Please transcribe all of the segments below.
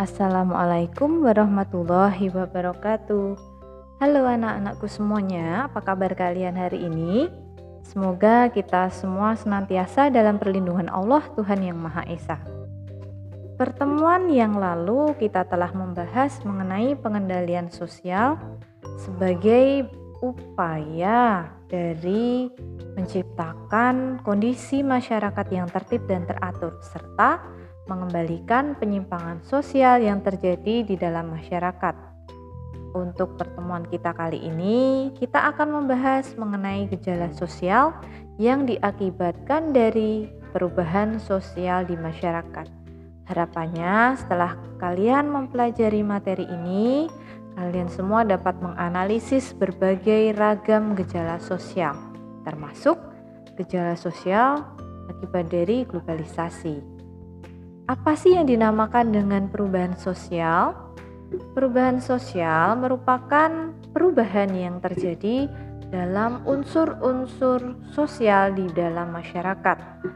Assalamualaikum warahmatullahi wabarakatuh. Halo anak-anakku semuanya, apa kabar kalian hari ini? Semoga kita semua senantiasa dalam perlindungan Allah Tuhan Yang Maha Esa. Pertemuan yang lalu kita telah membahas mengenai pengendalian sosial sebagai upaya dari menciptakan kondisi masyarakat yang tertib dan teratur serta mengembalikan penyimpangan sosial yang terjadi di dalam masyarakat. Untuk pertemuan kita kali ini, kita akan membahas mengenai gejala sosial yang diakibatkan dari perubahan sosial di masyarakat. Harapannya, setelah kalian mempelajari materi ini, kalian semua dapat menganalisis berbagai ragam gejala sosial, termasuk gejala sosial akibat dari globalisasi. Apa sih yang dinamakan dengan perubahan sosial? Perubahan sosial merupakan perubahan yang terjadi dalam unsur-unsur sosial di dalam masyarakat.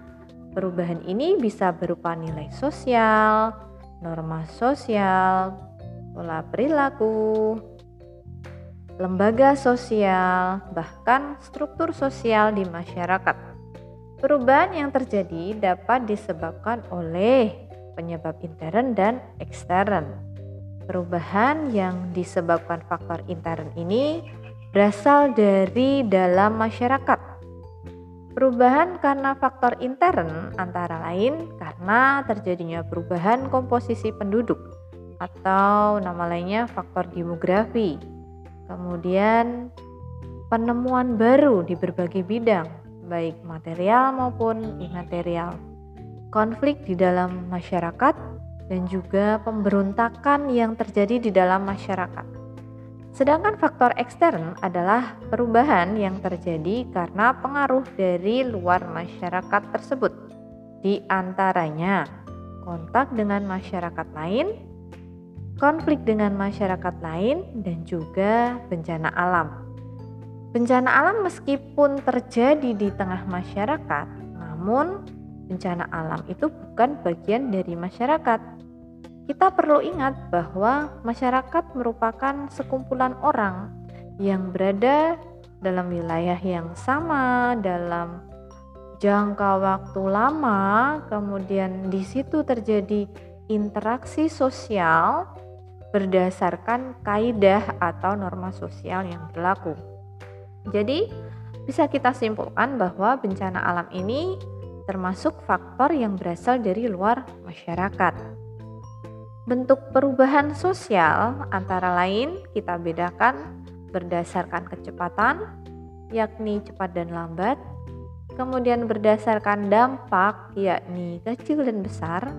Perubahan ini bisa berupa nilai sosial, norma sosial, pola perilaku, lembaga sosial, bahkan struktur sosial di masyarakat. Perubahan yang terjadi dapat disebabkan oleh penyebab intern dan ekstern. Perubahan yang disebabkan faktor intern ini berasal dari dalam masyarakat. Perubahan karena faktor intern antara lain karena terjadinya perubahan komposisi penduduk atau nama lainnya faktor demografi. Kemudian penemuan baru di berbagai bidang, baik material maupun imaterial konflik di dalam masyarakat, dan juga pemberontakan yang terjadi di dalam masyarakat. Sedangkan faktor ekstern adalah perubahan yang terjadi karena pengaruh dari luar masyarakat tersebut, di antaranya kontak dengan masyarakat lain, konflik dengan masyarakat lain, dan juga bencana alam. Bencana alam meskipun terjadi di tengah masyarakat, namun bencana alam itu bukan bagian dari masyarakat. Kita perlu ingat bahwa masyarakat merupakan sekumpulan orang yang berada dalam wilayah yang sama, dalam jangka waktu lama, kemudian di situ terjadi interaksi sosial berdasarkan kaidah atau norma sosial yang berlaku. Jadi, bisa kita simpulkan bahwa bencana alam ini termasuk faktor yang berasal dari luar masyarakat. Bentuk perubahan sosial antara lain kita bedakan berdasarkan kecepatan, yakni cepat dan lambat, kemudian berdasarkan dampak, yakni kecil dan besar,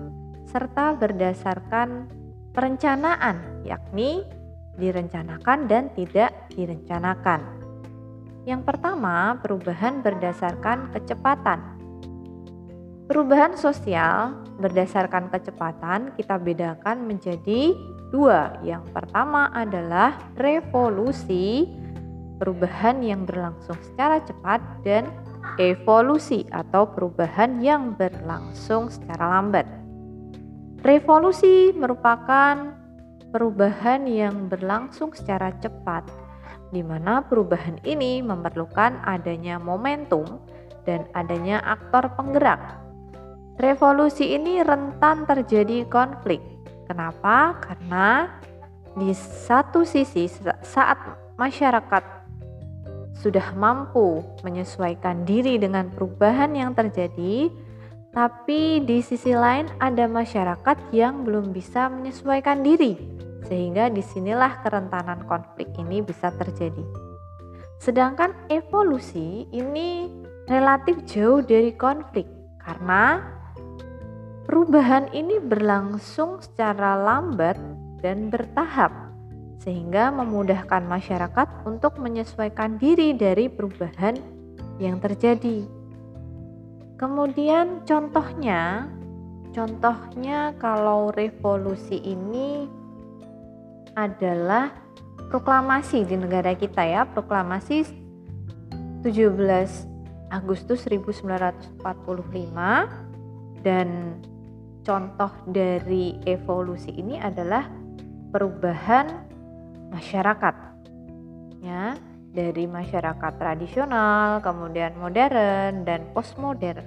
serta berdasarkan perencanaan, yakni direncanakan dan tidak direncanakan. Yang pertama, perubahan berdasarkan kecepatan Perubahan sosial berdasarkan kecepatan kita bedakan menjadi dua. Yang pertama adalah revolusi, perubahan yang berlangsung secara cepat dan evolusi atau perubahan yang berlangsung secara lambat. Revolusi merupakan perubahan yang berlangsung secara cepat, di mana perubahan ini memerlukan adanya momentum dan adanya aktor penggerak Revolusi ini rentan terjadi konflik. Kenapa? Karena di satu sisi saat masyarakat sudah mampu menyesuaikan diri dengan perubahan yang terjadi, tapi di sisi lain ada masyarakat yang belum bisa menyesuaikan diri, sehingga di sinilah kerentanan konflik ini bisa terjadi. Sedangkan evolusi ini relatif jauh dari konflik karena Perubahan ini berlangsung secara lambat dan bertahap, sehingga memudahkan masyarakat untuk menyesuaikan diri dari perubahan yang terjadi. Kemudian, contohnya, contohnya kalau revolusi ini adalah proklamasi di negara kita, ya, proklamasi 17 Agustus 1945 dan contoh dari evolusi ini adalah perubahan masyarakat. Ya, dari masyarakat tradisional, kemudian modern dan postmodern.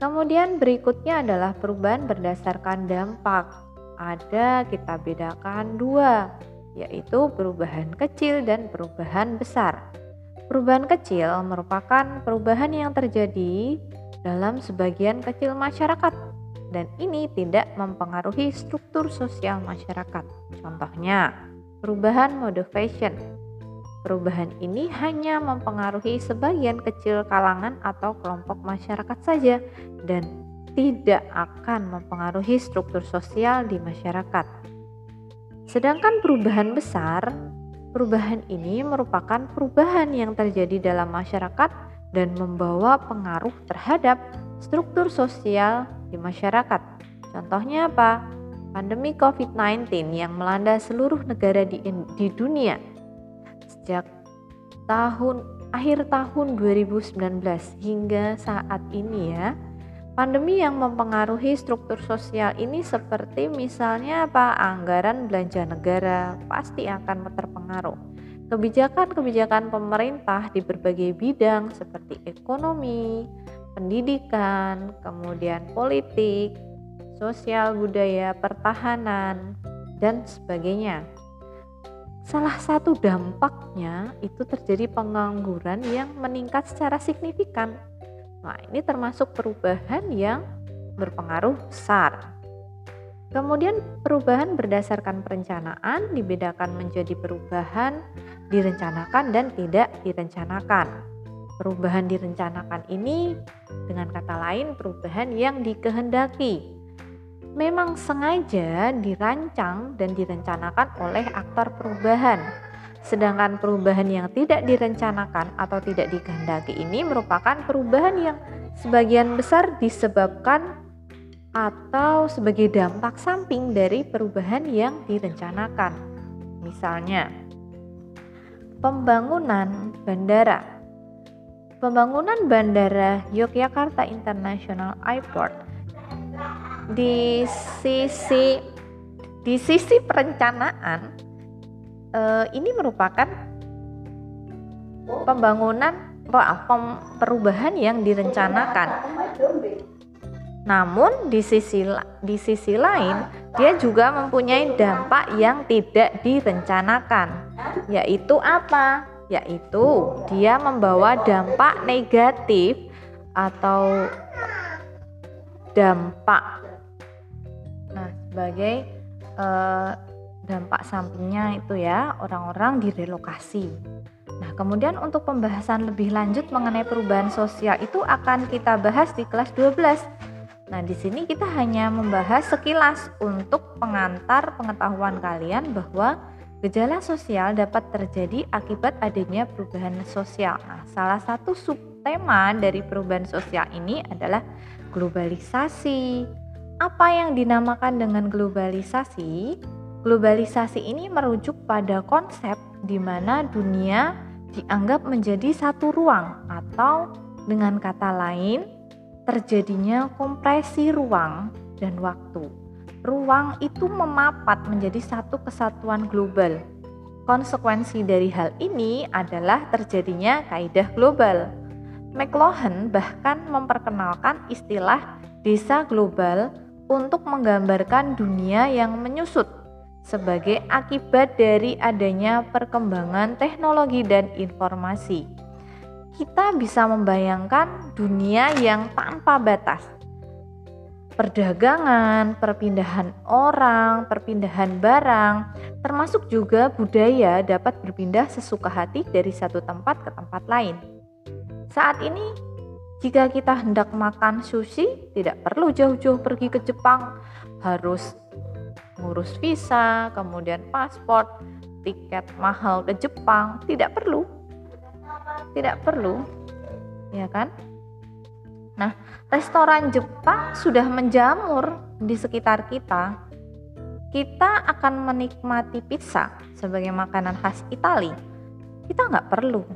Kemudian berikutnya adalah perubahan berdasarkan dampak. Ada kita bedakan dua, yaitu perubahan kecil dan perubahan besar. Perubahan kecil merupakan perubahan yang terjadi dalam sebagian kecil masyarakat dan ini tidak mempengaruhi struktur sosial masyarakat. Contohnya, perubahan mode fashion. Perubahan ini hanya mempengaruhi sebagian kecil kalangan atau kelompok masyarakat saja dan tidak akan mempengaruhi struktur sosial di masyarakat. Sedangkan perubahan besar Perubahan ini merupakan perubahan yang terjadi dalam masyarakat dan membawa pengaruh terhadap struktur sosial di masyarakat. Contohnya apa? Pandemi COVID-19 yang melanda seluruh negara di, di dunia sejak tahun akhir tahun 2019 hingga saat ini ya Pandemi yang mempengaruhi struktur sosial ini seperti misalnya apa? Anggaran belanja negara pasti akan terpengaruh. Kebijakan-kebijakan pemerintah di berbagai bidang seperti ekonomi, pendidikan, kemudian politik, sosial budaya, pertahanan, dan sebagainya. Salah satu dampaknya itu terjadi pengangguran yang meningkat secara signifikan Nah, ini termasuk perubahan yang berpengaruh besar. Kemudian perubahan berdasarkan perencanaan dibedakan menjadi perubahan direncanakan dan tidak direncanakan. Perubahan direncanakan ini dengan kata lain perubahan yang dikehendaki. Memang sengaja dirancang dan direncanakan oleh aktor perubahan Sedangkan perubahan yang tidak direncanakan atau tidak dikehendaki ini merupakan perubahan yang sebagian besar disebabkan atau sebagai dampak samping dari perubahan yang direncanakan. Misalnya, pembangunan bandara. Pembangunan bandara Yogyakarta International Airport di sisi di sisi perencanaan uh, ini merupakan pembangunan perubahan yang direncanakan. Namun di sisi di sisi lain dia juga mempunyai dampak yang tidak direncanakan. Yaitu apa? Yaitu dia membawa dampak negatif atau dampak. Nah, sebagai uh, dampak sampingnya itu ya orang-orang direlokasi. Nah, kemudian untuk pembahasan lebih lanjut mengenai perubahan sosial itu akan kita bahas di kelas 12. Nah, di sini kita hanya membahas sekilas untuk pengantar pengetahuan kalian bahwa gejala sosial dapat terjadi akibat adanya perubahan sosial. Nah, salah satu subtema dari perubahan sosial ini adalah globalisasi. Apa yang dinamakan dengan globalisasi? Globalisasi ini merujuk pada konsep di mana dunia dianggap menjadi satu ruang atau dengan kata lain terjadinya kompresi ruang dan waktu. Ruang itu memapat menjadi satu kesatuan global. Konsekuensi dari hal ini adalah terjadinya kaidah global. McLuhan bahkan memperkenalkan istilah desa global untuk menggambarkan dunia yang menyusut sebagai akibat dari adanya perkembangan teknologi dan informasi. Kita bisa membayangkan dunia yang tanpa batas. Perdagangan, perpindahan orang, perpindahan barang, termasuk juga budaya dapat berpindah sesuka hati dari satu tempat ke tempat lain. Saat ini, jika kita hendak makan sushi, tidak perlu jauh-jauh pergi ke Jepang, harus ngurus visa, kemudian paspor, tiket mahal ke Jepang, tidak perlu. Tidak perlu. Ya kan? Nah, restoran Jepang sudah menjamur di sekitar kita. Kita akan menikmati pizza sebagai makanan khas Itali. Kita nggak perlu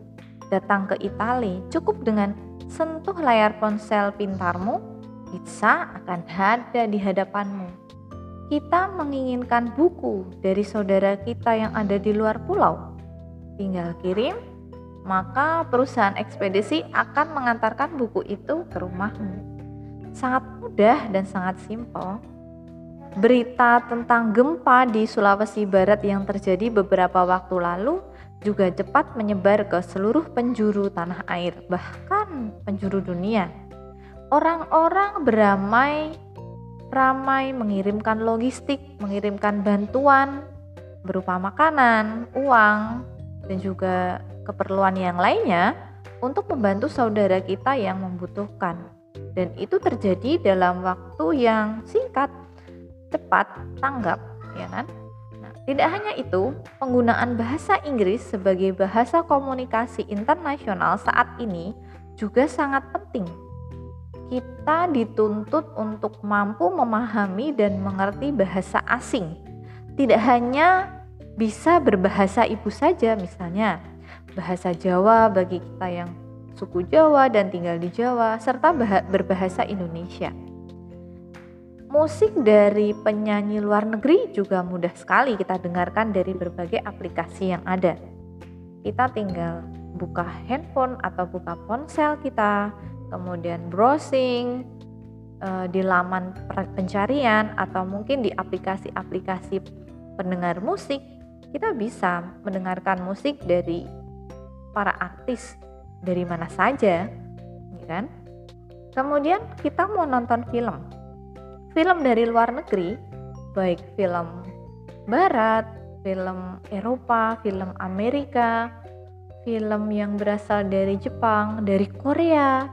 datang ke Itali, cukup dengan sentuh layar ponsel pintarmu pizza akan ada di hadapanmu. Kita menginginkan buku dari saudara kita yang ada di luar pulau. Tinggal kirim, maka perusahaan ekspedisi akan mengantarkan buku itu ke rumahmu. Sangat mudah dan sangat simpel. Berita tentang gempa di Sulawesi Barat yang terjadi beberapa waktu lalu juga cepat menyebar ke seluruh penjuru tanah air, bahkan penjuru dunia. Orang-orang beramai ramai mengirimkan logistik, mengirimkan bantuan berupa makanan, uang, dan juga keperluan yang lainnya untuk membantu saudara kita yang membutuhkan. Dan itu terjadi dalam waktu yang singkat, cepat, tanggap, ya kan? Tidak hanya itu, penggunaan bahasa Inggris sebagai bahasa komunikasi internasional saat ini juga sangat penting. Kita dituntut untuk mampu memahami dan mengerti bahasa asing. Tidak hanya bisa berbahasa ibu saja, misalnya bahasa Jawa bagi kita yang suku Jawa dan tinggal di Jawa, serta berbahasa Indonesia. Musik dari penyanyi luar negeri juga mudah sekali kita dengarkan dari berbagai aplikasi yang ada. Kita tinggal buka handphone atau buka ponsel kita, kemudian browsing uh, di laman pencarian atau mungkin di aplikasi-aplikasi pendengar musik, kita bisa mendengarkan musik dari para artis dari mana saja, ya kan? Kemudian kita mau nonton film, film dari luar negeri, baik film barat, film Eropa, film Amerika, film yang berasal dari Jepang, dari Korea.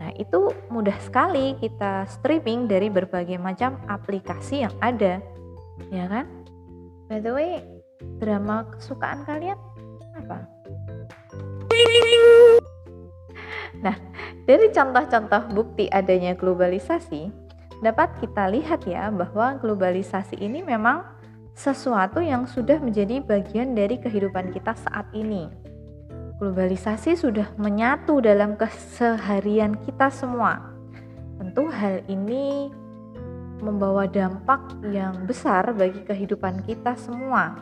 Nah, itu mudah sekali kita streaming dari berbagai macam aplikasi yang ada. Ya kan? By the way, drama kesukaan kalian apa? Nah, dari contoh-contoh bukti adanya globalisasi, dapat kita lihat ya bahwa globalisasi ini memang sesuatu yang sudah menjadi bagian dari kehidupan kita saat ini. Globalisasi sudah menyatu dalam keseharian kita semua. Tentu hal ini membawa dampak yang besar bagi kehidupan kita semua.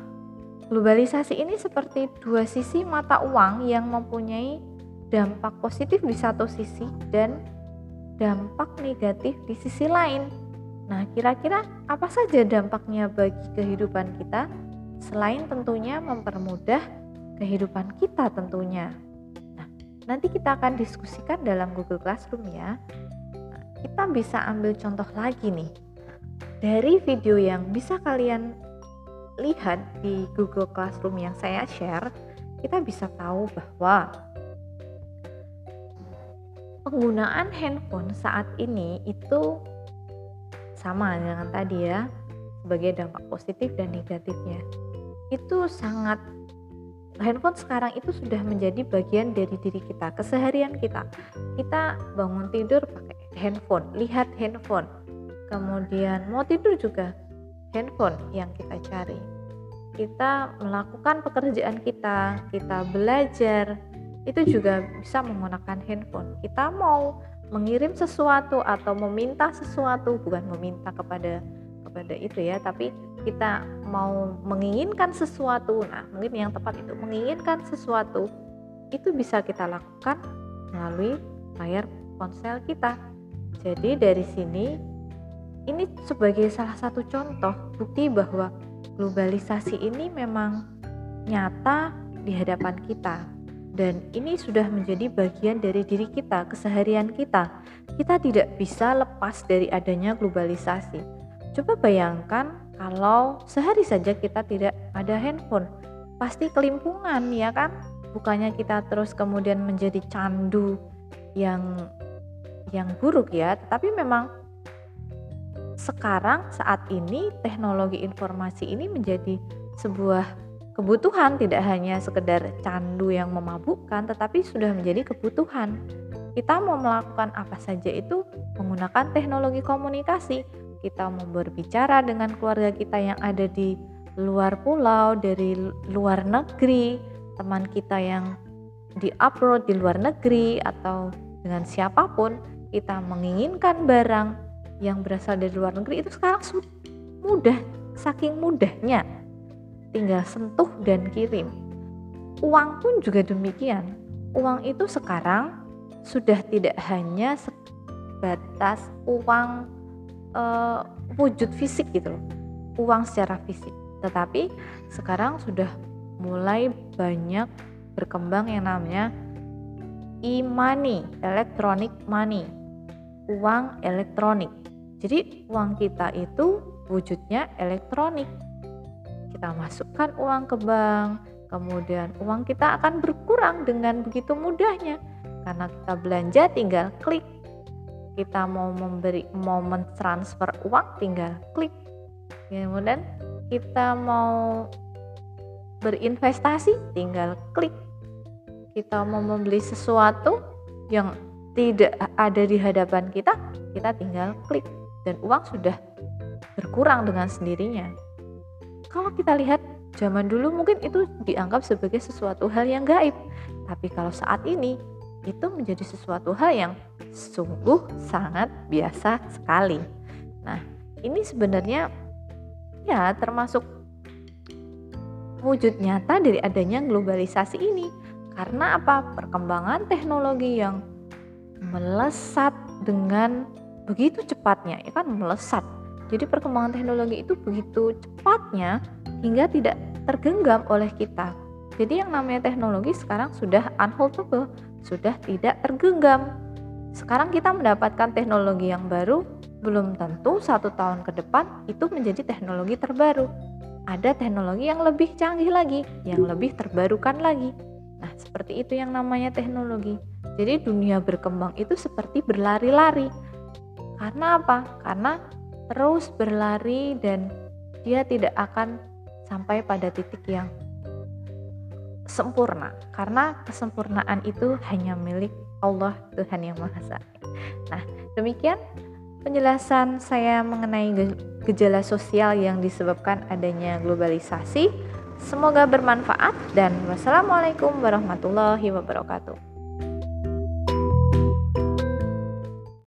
Globalisasi ini seperti dua sisi mata uang yang mempunyai dampak positif di satu sisi dan dampak negatif di sisi lain. Nah, kira-kira apa saja dampaknya bagi kehidupan kita selain tentunya mempermudah kehidupan kita tentunya. Nah, nanti kita akan diskusikan dalam Google Classroom ya. Nah, kita bisa ambil contoh lagi nih. Dari video yang bisa kalian lihat di Google Classroom yang saya share, kita bisa tahu bahwa penggunaan handphone saat ini itu sama dengan tadi ya sebagai dampak positif dan negatifnya. Itu sangat handphone sekarang itu sudah menjadi bagian dari diri kita keseharian kita. Kita bangun tidur pakai handphone lihat handphone. Kemudian mau tidur juga handphone yang kita cari kita melakukan pekerjaan kita kita belajar itu juga bisa menggunakan handphone. Kita mau mengirim sesuatu atau meminta sesuatu, bukan meminta kepada kepada itu ya, tapi kita mau menginginkan sesuatu. Nah, mungkin yang tepat itu menginginkan sesuatu itu bisa kita lakukan melalui layar ponsel kita. Jadi dari sini ini sebagai salah satu contoh bukti bahwa globalisasi ini memang nyata di hadapan kita dan ini sudah menjadi bagian dari diri kita, keseharian kita. Kita tidak bisa lepas dari adanya globalisasi. Coba bayangkan kalau sehari saja kita tidak ada handphone, pasti kelimpungan ya kan? Bukannya kita terus kemudian menjadi candu yang yang buruk ya, tapi memang sekarang saat ini teknologi informasi ini menjadi sebuah kebutuhan tidak hanya sekedar candu yang memabukkan tetapi sudah menjadi kebutuhan. Kita mau melakukan apa saja itu menggunakan teknologi komunikasi. Kita mau berbicara dengan keluarga kita yang ada di luar pulau dari luar negeri teman kita yang di upload di luar negeri atau dengan siapa pun kita menginginkan barang yang berasal dari luar negeri itu sekarang mudah, saking mudahnya. Tinggal sentuh dan kirim. Uang pun juga demikian. Uang itu sekarang sudah tidak hanya sebatas uang uh, wujud fisik gitu loh. Uang secara fisik. Tetapi sekarang sudah mulai banyak berkembang yang namanya e-money, electronic money, uang elektronik. Jadi uang kita itu wujudnya elektronik. Kita masukkan uang ke bank, kemudian uang kita akan berkurang dengan begitu mudahnya karena kita belanja tinggal klik. Kita mau memberi mau mentransfer uang tinggal klik. Kemudian kita mau berinvestasi tinggal klik kita mau membeli sesuatu yang tidak ada di hadapan kita, kita tinggal klik dan uang sudah berkurang dengan sendirinya. Kalau kita lihat zaman dulu mungkin itu dianggap sebagai sesuatu hal yang gaib, tapi kalau saat ini itu menjadi sesuatu hal yang sungguh sangat biasa sekali. Nah, ini sebenarnya ya termasuk wujud nyata dari adanya globalisasi ini karena apa? Perkembangan teknologi yang melesat dengan begitu cepatnya, ya kan melesat. Jadi perkembangan teknologi itu begitu cepatnya hingga tidak tergenggam oleh kita. Jadi yang namanya teknologi sekarang sudah unholdable, sudah tidak tergenggam. Sekarang kita mendapatkan teknologi yang baru, belum tentu satu tahun ke depan itu menjadi teknologi terbaru. Ada teknologi yang lebih canggih lagi, yang lebih terbarukan lagi. Nah, seperti itu yang namanya teknologi. Jadi dunia berkembang itu seperti berlari-lari. Karena apa? Karena terus berlari dan dia tidak akan sampai pada titik yang sempurna. Karena kesempurnaan itu hanya milik Allah Tuhan yang Maha Esa. Nah, demikian penjelasan saya mengenai gejala sosial yang disebabkan adanya globalisasi. Semoga bermanfaat dan wassalamualaikum warahmatullahi wabarakatuh.